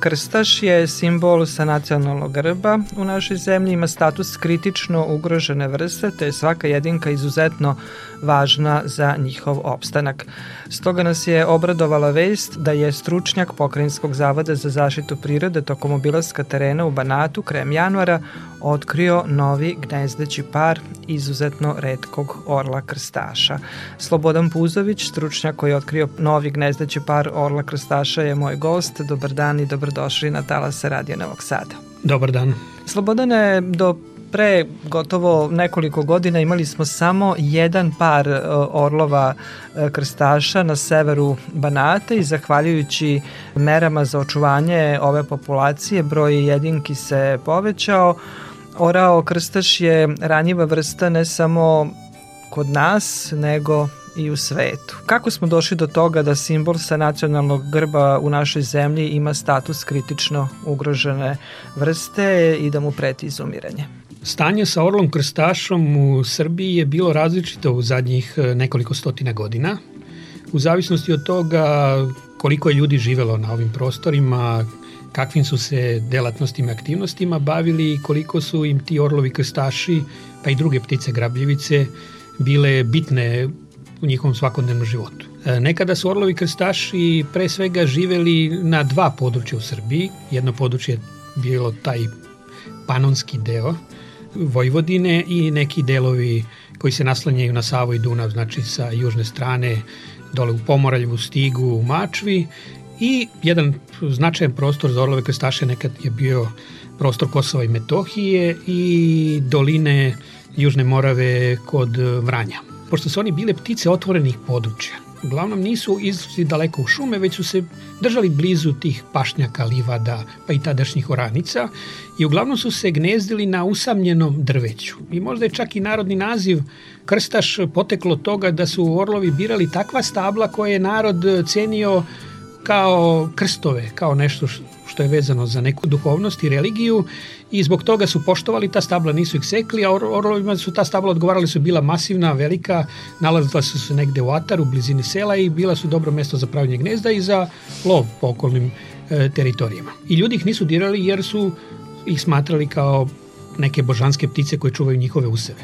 Krstaš je simbol sa nacionalnog grba u našoj zemlji, ima status kritično ugrožene vrste, te je svaka jedinka izuzetno važna za njihov opstanak. Stoga nas je obradovala vest da je stručnjak Pokrajinskog zavoda za zaštitu prirode tokom obilaska terena u Banatu krem januara otkrio novi gnezdeći par izuzetno redkog orla krstaša. Slobodan Puzović, stručnjak koji je otkrio novi gnezdeći par orla krstaša je moj gost. Dobar dan i dobro dobrodošli na talase Radio Novog Sada. Dobar dan. Slobodane, do pre gotovo nekoliko godina imali smo samo jedan par e, orlova e, krstaša na severu Banata i zahvaljujući merama za očuvanje ove populacije broj jedinki se povećao. Orao krstaš je ranjiva vrsta ne samo kod nas, nego i u svetu. Kako smo došli do toga da simbol sa nacionalnog grba u našoj zemlji ima status kritično ugrožene vrste i da mu preti izumiranje? Stanje sa orlom krstašom u Srbiji je bilo različito u zadnjih e, nekoliko stotina godina. U zavisnosti od toga koliko je ljudi živelo na ovim prostorima, kakvim su se delatnostima i aktivnostima bavili i koliko su im ti orlovi krstaši, pa i druge ptice grabljivice, bile bitne u njihovom svakodnevnom životu. E, nekada su orlovi krstaši pre svega živeli na dva područja u Srbiji. Jedno područje je bilo taj panonski deo Vojvodine i neki delovi koji se naslanjaju na Savo i Dunav, znači sa južne strane dole u Pomoralju, u Stigu, u Mačvi i jedan značajan prostor za orlove krstaše nekad je bio prostor Kosova i Metohije i doline Južne Morave kod Vranja pošto su oni bile ptice otvorenih područja. Uglavnom nisu izlazili daleko u šume, već su se držali blizu tih pašnjaka, livada, pa i tadašnjih oranica i uglavnom su se gnezdili na usamljenom drveću. I možda je čak i narodni naziv krstaš poteklo toga da su orlovi birali takva stabla koje je narod cenio kao krstove, kao nešto što je vezano za neku duhovnost i religiju i zbog toga su poštovali ta stabla, nisu ih sekli, a or orlovima su ta stabla odgovarali su bila masivna, velika, nalazila su se negde u ataru, blizini sela i bila su dobro mesto za pravljenje gnezda i za lov po okolnim e, teritorijama. I ljudi ih nisu dirali jer su ih smatrali kao neke božanske ptice koje čuvaju njihove useve.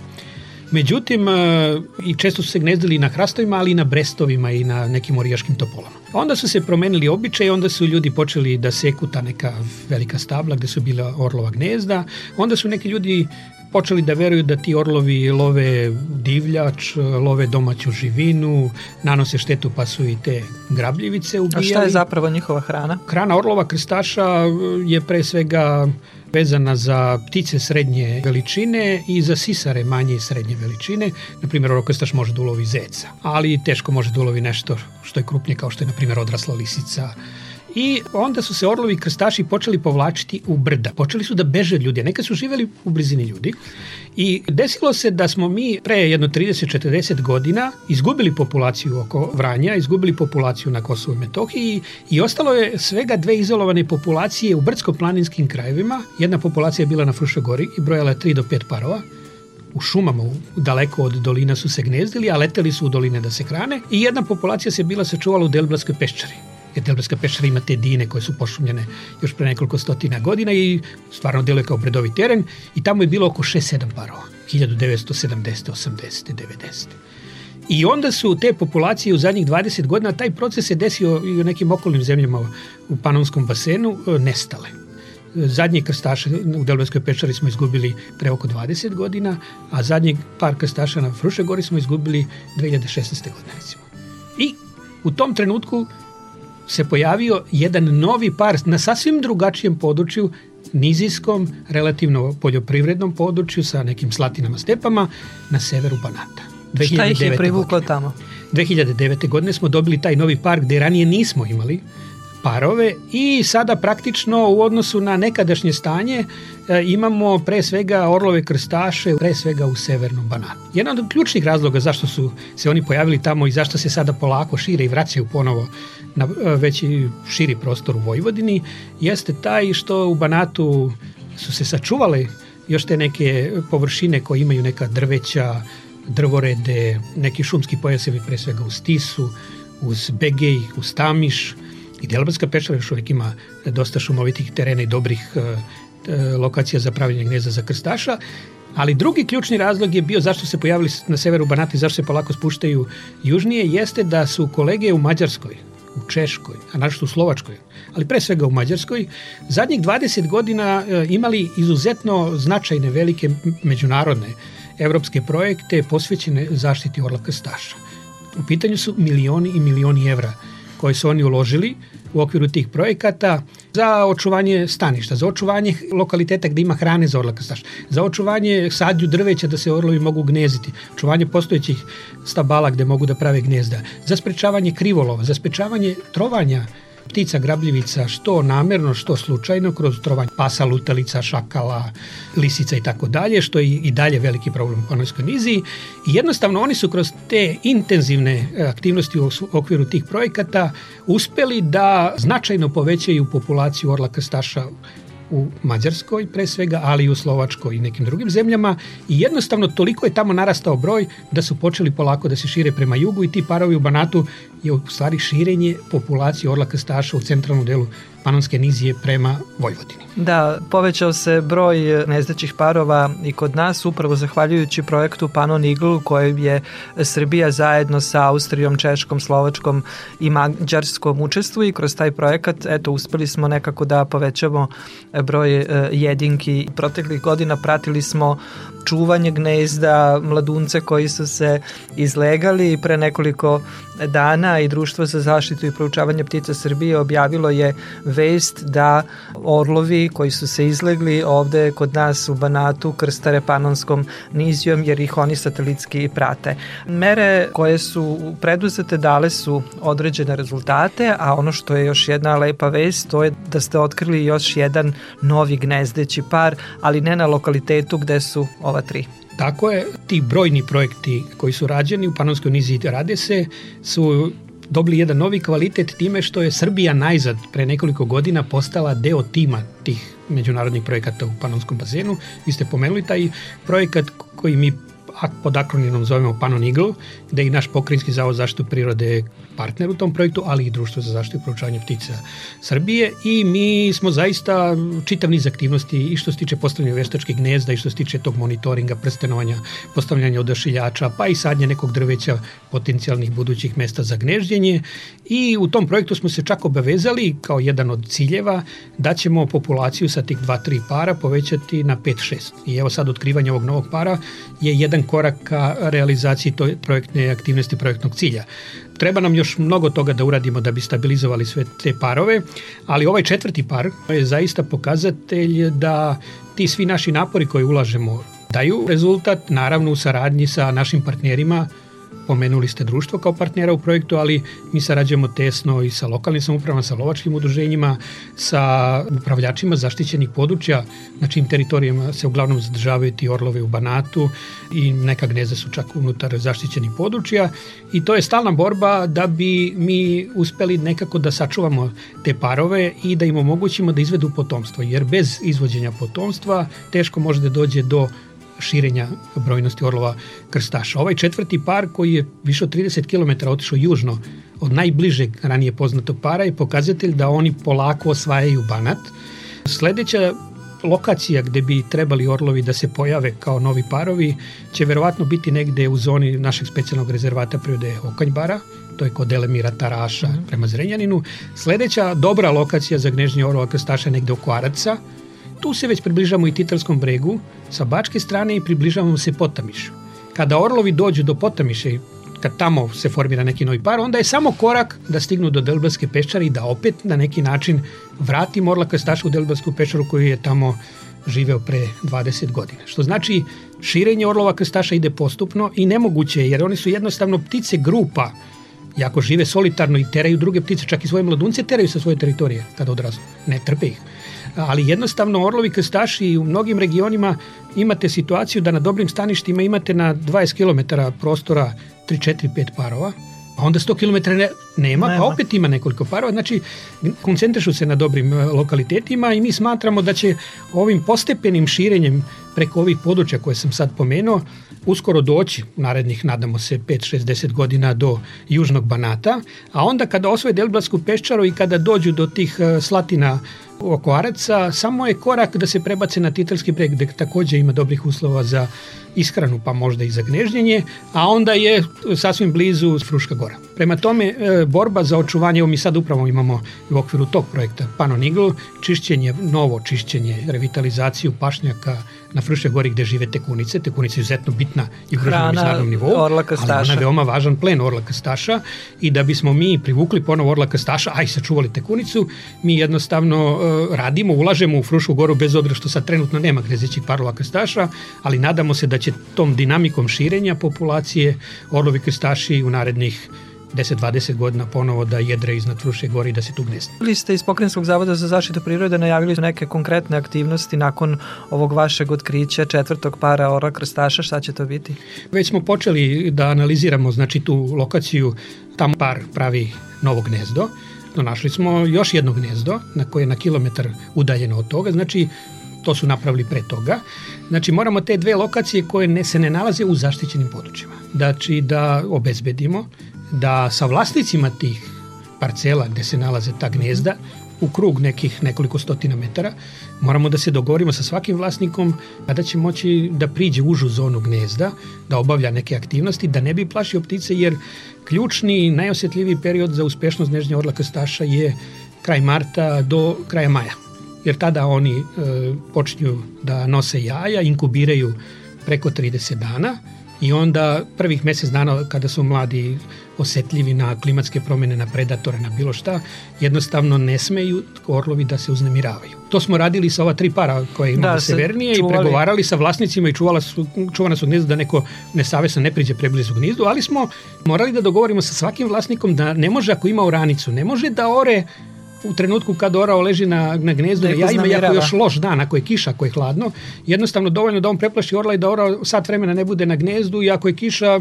Međutim, e, i često su se gnezdili na hrastovima, ali i na brestovima i na nekim orijaškim topolama. Onda su se promenili običaje, onda su ljudi počeli da seku ta neka velika stabla gde su bila orlova gnezda, onda su neki ljudi počeli da veruju da ti orlovi love divljač, love domaću živinu, nanose štetu pa su i te grabljivice ubijali. A šta je zapravo njihova hrana? Hrana orlova krstaša je pre svega vezana za ptice srednje veličine i za sisare manje i srednje veličine. Na primjer, rokostaš može da ulovi zeca, ali teško može da ulovi nešto što je krupnije kao što je, na primjer, odrasla lisica, I onda su se orlovi krstaši počeli povlačiti u brda. Počeli su da beže ljudi. Neka su živeli u blizini ljudi. I desilo se da smo mi pre jedno 30-40 godina izgubili populaciju oko Vranja, izgubili populaciju na Kosovo i Metohiji i ostalo je svega dve izolovane populacije u brdsko-planinskim krajevima. Jedna populacija je bila na Frušagori i brojala je 3 do 5 parova u šumama daleko od dolina su se gnezdili, a leteli su u doline da se hrane i jedna populacija se bila sačuvala u Delblatskoj peščari jer Delbratska pešara ima te dine koje su pošumljene još pre nekoliko stotina godina i stvarno deluje kao bredovi teren i tamo je bilo oko 6-7 parova, 1970. 80. 90. I onda su te populacije u zadnjih 20 godina, taj proces se desio i u nekim okolnim zemljama u Panonskom basenu, e, nestale. Zadnje krstaše u Delbenskoj pešari smo izgubili pre oko 20 godina, a zadnji par krstaša na Frušegori smo izgubili 2016. godine, recimo. I u tom trenutku se pojavio jedan novi par na sasvim drugačijem području nizijskom, relativno poljoprivrednom području sa nekim slatinama stepama na severu Banata. 2009. Šta ih je privuklo tamo? 2009. godine smo dobili taj novi park gde ranije nismo imali parove i sada praktično u odnosu na nekadašnje stanje e, imamo pre svega orlove krstaše, pre svega u severnom banatu. Jedan od ključnih razloga zašto su se oni pojavili tamo i zašto se sada polako šire i vraćaju ponovo na e, veći širi prostor u Vojvodini jeste taj što u banatu su se sačuvale još te neke površine koje imaju neka drveća, drvorede, neki šumski pojasevi pre svega u Stisu, uz Begej, uz Tamiš, i Delbanska pešara još uvijek ima dosta šumovitih terena i dobrih e, lokacija za pravljenje gnezda za krstaša, ali drugi ključni razlog je bio zašto se pojavili na severu Banata i zašto se polako spuštaju južnije, jeste da su kolege u Mađarskoj, u Češkoj, a našto u Slovačkoj, ali pre svega u Mađarskoj, zadnjih 20 godina e, imali izuzetno značajne velike međunarodne evropske projekte posvećene zaštiti orla krstaša. U pitanju su milioni i milioni evra koje su oni uložili u okviru tih projekata za očuvanje staništa, za očuvanje lokaliteta gde ima hrane za orlaka staš, za očuvanje sadju drveća da se orlovi mogu gneziti, očuvanje postojećih stabala gde mogu da prave gnezda, za sprečavanje krivolova, za sprečavanje trovanja ptica grabljivica što namerno, što slučajno kroz trovanje pasa, lutalica, šakala, lisica i tako dalje, što je i dalje veliki problem u Panonskoj niziji. I jednostavno oni su kroz te intenzivne e, aktivnosti u okviru tih projekata uspeli da značajno povećaju populaciju orla krstaša u Mađarskoj pre svega, ali i u Slovačkoj i nekim drugim zemljama i jednostavno toliko je tamo narastao broj da su počeli polako da se šire prema jugu i ti parovi u Banatu je u stvari širenje populacije orla staša u centralnom delu Panonske nizije prema Vojvodini. Da, povećao se broj nezdećih parova i kod nas upravo zahvaljujući projektu Panon Eagle kojem je Srbija zajedno sa Austrijom, Češkom, Slovačkom i Mađarskom učestvu i kroz taj projekat eto uspeli smo nekako da povećamo broj e, jedinki. Proteklih godina pratili smo čuvanje gnezda, mladunce koji su se izlegali pre nekoliko dana i Društvo za zaštitu i proučavanje ptica Srbije objavilo je vest da orlovi koji su se izlegli ovde kod nas u Banatu krstare panonskom nizijom jer ih oni satelitski prate. Mere koje su preduzete dale su određene rezultate, a ono što je još jedna lepa vest to je da ste otkrili još jedan novi gnezdeći par, ali ne na lokalitetu gde su ova tri. Tako je, ti brojni projekti koji su rađeni u Panonskoj niziji rade se su dobili jedan novi kvalitet time što je Srbija najzad pre nekoliko godina postala deo tima tih međunarodnih projekata u Panonskom bazenu. Vi ste pomenuli taj projekat koji mi pod akronimom zovemo Panon Eagle, gde i naš pokrinjski zavod zaštitu prirode partner u tom projektu, ali i Društvo za zaštitu i proučavanje ptica Srbije i mi smo zaista čitav niz aktivnosti i što se tiče postavljanja veštačkih gnezda i što se tiče tog monitoringa, prstenovanja, postavljanja odašiljača, pa i sadnje nekog drveća potencijalnih budućih mesta za gnežđenje i u tom projektu smo se čak obavezali kao jedan od ciljeva da ćemo populaciju sa tih 2-3 para povećati na 5-6. I evo sad otkrivanje ovog novog para je jedan korak ka realizaciji toj projektne aktivnosti projektnog cilja. Treba nam još mnogo toga da uradimo da bi stabilizovali sve te parove, ali ovaj četvrti par je zaista pokazatelj da ti svi naši napori koje ulažemo daju rezultat, naravno u saradnji sa našim partnerima Pomenuli ste društvo kao partnera u projektu, ali mi sarađujemo tesno i sa lokalnim samupravama, sa lovačkim udruženjima, sa upravljačima zaštićenih područja na čim teritorijama se uglavnom zadržavaju ti orlove u Banatu i neka gnezda su čak unutar zaštićenih područja i to je stalna borba da bi mi uspeli nekako da sačuvamo te parove i da im omogućimo da izvedu potomstvo, jer bez izvođenja potomstva teško može da dođe do širenja brojnosti orlova krstaša. Ovaj četvrti par koji je više od 30 km otišao južno od najbližeg ranije poznatog para je pokazatelj da oni polako osvajaju banat. Sledeća lokacija gde bi trebali orlovi da se pojave kao novi parovi će verovatno biti negde u zoni našeg specijalnog rezervata prirode Okanjbara, to je kod Elemira Taraša mhm. prema Zrenjaninu. Sledeća dobra lokacija za gnežnje orlova krstaša je negde oko Araca, Tu se već približamo i Titarskom bregu, sa bačke strane i približavamo se Potamišu. Kada orlovi dođu do Potamiše, i kad tamo se formira neki novi par, onda je samo korak da stignu do Delbarske peščare i da opet na neki način vrati orlaka staša u Delbarsku peščaru koju je tamo živeo pre 20 godina. Što znači širenje orlova krstaša ide postupno i nemoguće je, jer oni su jednostavno ptice grupa, jako žive solitarno i teraju druge ptice, čak i svoje mladunce teraju sa svoje teritorije kada odrazu, ne trpe ih ali jednostavno orlovi krstaši u mnogim regionima imate situaciju da na dobrim staništima imate na 20 km prostora 3, 4, 5 parova, a pa onda 100 km ne, nema, pa nema, pa opet ima nekoliko parova. Znači, koncentrišu se na dobrim e, lokalitetima i mi smatramo da će ovim postepenim širenjem preko ovih područja koje sam sad pomenuo, uskoro doći, u narednih, nadamo se, 5-60 godina do Južnog Banata, a onda kada osvoje Delblasku peščaru i kada dođu do tih e, slatina oko Araca, samo je korak da se prebace na Titelski breg gde takođe ima dobrih uslova za ishranu pa možda i za gnežnjenje, a onda je e, sasvim blizu Fruška gora. Prema tome, e, borba za očuvanje, evo mi sad upravo imamo u okviru tog projekta Panon Eagle, čišćenje, novo čišćenje, revitalizaciju pašnjaka, na Frušoj gori gde žive tekunice. Tekunica je izuzetno bitna i ugrožena na međunarodnom nivou, orla kastaša. ali ona je veoma važan plen orla kastaša i da bismo mi privukli ponovo orla kastaša, aj sačuvali tekunicu, mi jednostavno uh, radimo, ulažemo u Frušku goru bez obzira što sad trenutno nema gnezećih parova Kastaša, ali nadamo se da će tom dinamikom širenja populacije orlovi krstaši u narednih 10-20 godina ponovo da jedra iznad Fruške gori da se tu gnezdi. Bili ste iz Pokrenjskog zavoda za zaštitu prirode najavili neke konkretne aktivnosti nakon ovog vašeg otkrića četvrtog para ora krstaša, šta će to biti? Već smo počeli da analiziramo znači, tu lokaciju, tam par pravi novo gnezdo, no, našli smo još jedno gnezdo na koje je na kilometar udaljeno od toga, znači to su napravili pre toga. Znači moramo te dve lokacije koje ne, se ne nalaze u zaštićenim područjima. Znači da obezbedimo da sa vlasnicima tih parcela gde se nalaze ta gnezda u krug nekih nekoliko stotina metara, moramo da se dogovorimo sa svakim vlasnikom kada će moći da priđe užu zonu gnezda, da obavlja neke aktivnosti, da ne bi plašio ptice, jer ključni i najosetljiviji period za uspešnost nežnje orlaka staša je kraj marta do kraja maja. Jer tada oni e, počinju da nose jaja, inkubiraju preko 30 dana, i onda prvih mesec dana kada su mladi osetljivi na klimatske promene, na predatore, na bilo šta, jednostavno ne smeju orlovi da se uznemiravaju. To smo radili sa ova tri para koje imamo da, severnije čuvali. i pregovarali sa vlasnicima i čuvala su, čuvana su gnezda da neko nesavesno ne priđe preblizu gnizdu, ali smo morali da dogovorimo sa svakim vlasnikom da ne može ako ima oranicu, ne može da ore u trenutku kad orao leži na, na gnezdu da ja ima jako još loš dan, ako je kiša, ako je hladno, jednostavno dovoljno da on preplaši orla i da orao sat vremena ne bude na gnezdu i ako je kiša,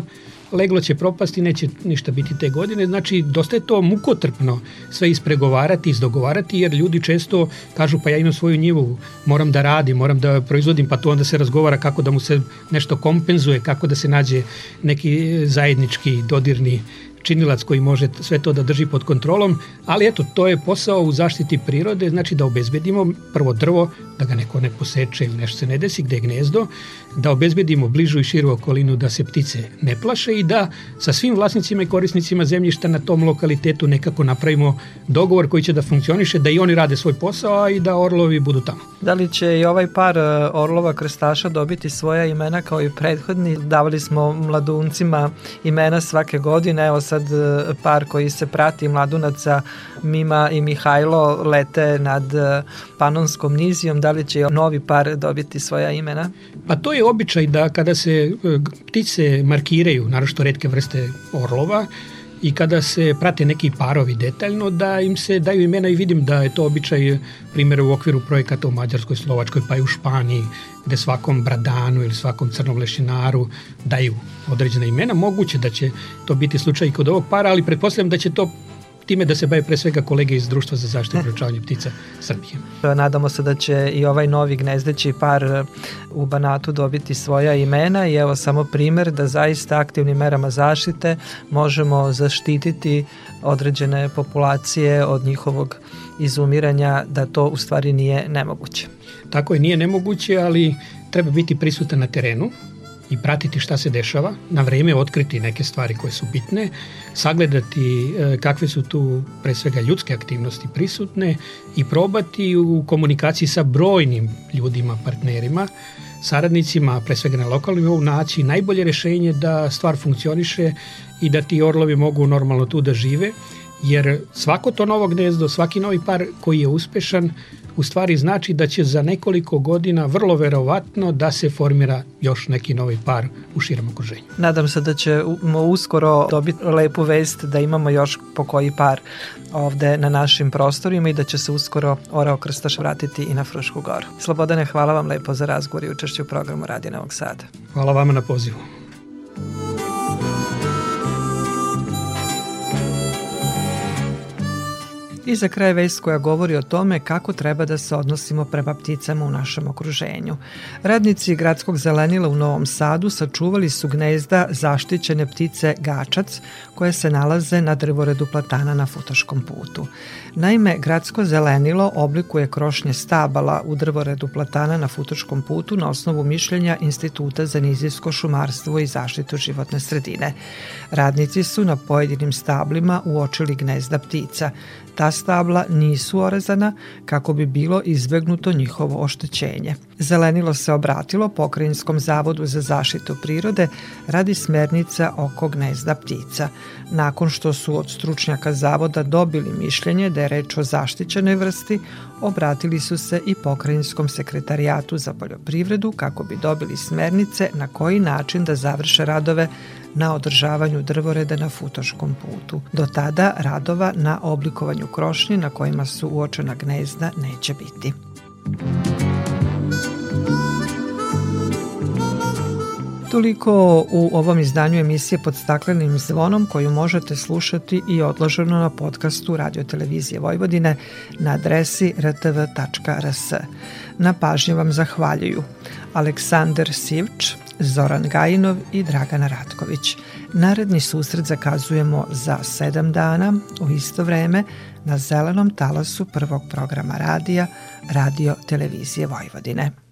leglo će propasti, neće ništa biti te godine. Znači, dosta je to mukotrpno sve ispregovarati, izdogovarati, jer ljudi često kažu pa ja imam svoju njivu, moram da radim, moram da proizvodim, pa tu onda se razgovara kako da mu se nešto kompenzuje, kako da se nađe neki e, zajednički dodirni činilac koji može sve to da drži pod kontrolom, ali eto, to je posao u zaštiti prirode, znači da obezbedimo prvo drvo, da ga neko ne poseče ili nešto se ne desi, gde je gnezdo, da obezbedimo bližu i širu okolinu da se ptice ne plaše i da sa svim vlasnicima i korisnicima zemljišta na tom lokalitetu nekako napravimo dogovor koji će da funkcioniše, da i oni rade svoj posao, a i da orlovi budu tamo. Da li će i ovaj par e, orlova krstaša dobiti svoja imena kao i prethodni? Davali smo mladuncima imena svake godine, evo sad e, par koji se prati mladunaca Mima i Mihajlo lete nad e, Panonskom nizijom, da li će novi par dobiti svoja imena? Pa to je običaj da kada se e, ptice markiraju, naravno redke vrste orlova, i kada se prate neki parovi detaljno da im se daju imena i vidim da je to običaj primjer u okviru projekata u Mađarskoj, Slovačkoj pa i u Španiji gde svakom bradanu ili svakom crnom lešinaru daju određena imena. Moguće da će to biti slučaj i kod ovog para, ali pretpostavljam da će to time da se bave pre svega kolege iz Društva za zaštitu i proučavanje ptica Srbije. Nadamo se da će i ovaj novi gnezdeći par e, u Banatu dobiti svoja imena i evo samo primer da zaista aktivnim merama zaštite možemo zaštititi određene populacije od njihovog izumiranja, da to u stvari nije nemoguće. Tako je, nije nemoguće, ali treba biti prisutan na terenu, i pratiti šta se dešava, na vreme otkriti neke stvari koje su bitne, sagledati e, kakve su tu pre svega ljudske aktivnosti prisutne i probati u komunikaciji sa brojnim ljudima, partnerima, saradnicima, pre svega na lokalnom nivou, naći najbolje rešenje da stvar funkcioniše i da ti orlovi mogu normalno tu da žive, jer svako to novo gnezdo, svaki novi par koji je uspešan, u stvari znači da će za nekoliko godina vrlo verovatno da se formira još neki novi par u širem okruženju. Nadam se da ćemo uskoro dobiti lepu vest da imamo još po koji par ovde na našim prostorima i da će se uskoro Orao Krstaš vratiti i na Frušku goru. Slobodane, hvala vam lepo za razgovor i učešću u programu Radi Novog Sada. Hvala vama na pozivu. I za kraj vest koja govori o tome kako treba da se odnosimo prema pticama u našem okruženju. Radnici gradskog zelenila u Novom Sadu sačuvali su gnezda zaštićene ptice gačac, koje se nalaze na drvoredu platana na Futoškom putu. Naime, gradsko zelenilo oblikuje krošnje stabala u drvoredu platana na Futoškom putu na osnovu mišljenja Instituta za nizijsko šumarstvo i zaštitu životne sredine. Radnici su na pojedinim stablima uočili gnezda ptica. Ta stabla nisu orezana kako bi bilo izbegnuto njihovo oštećenje. Zelenilo se obratilo Pokrajinskom zavodu za zaštitu prirode radi smernica oko gnezda ptica nakon što su od stručnjaka zavoda dobili mišljenje da je reč o zaštićenoj vrsti, obratili su se i pokrajinskom sekretarijatu za poljoprivredu kako bi dobili smernice na koji način da završe radove na održavanju drvoreda na Futoškom putu. Do tada radova na oblikovanju krošnje na kojima su uočena gnezda neće biti. Thank Toliko u ovom izdanju emisije pod staklenim zvonom koju možete slušati i odloženo na podcastu Radio Televizije Vojvodine na adresi rtv.rs. Na pažnju vam zahvaljuju Aleksandar Sivč, Zoran Gajinov i Dragana Ratković. Naredni susret zakazujemo za sedam dana u isto vreme na zelenom talasu prvog programa radija Radio Televizije Vojvodine.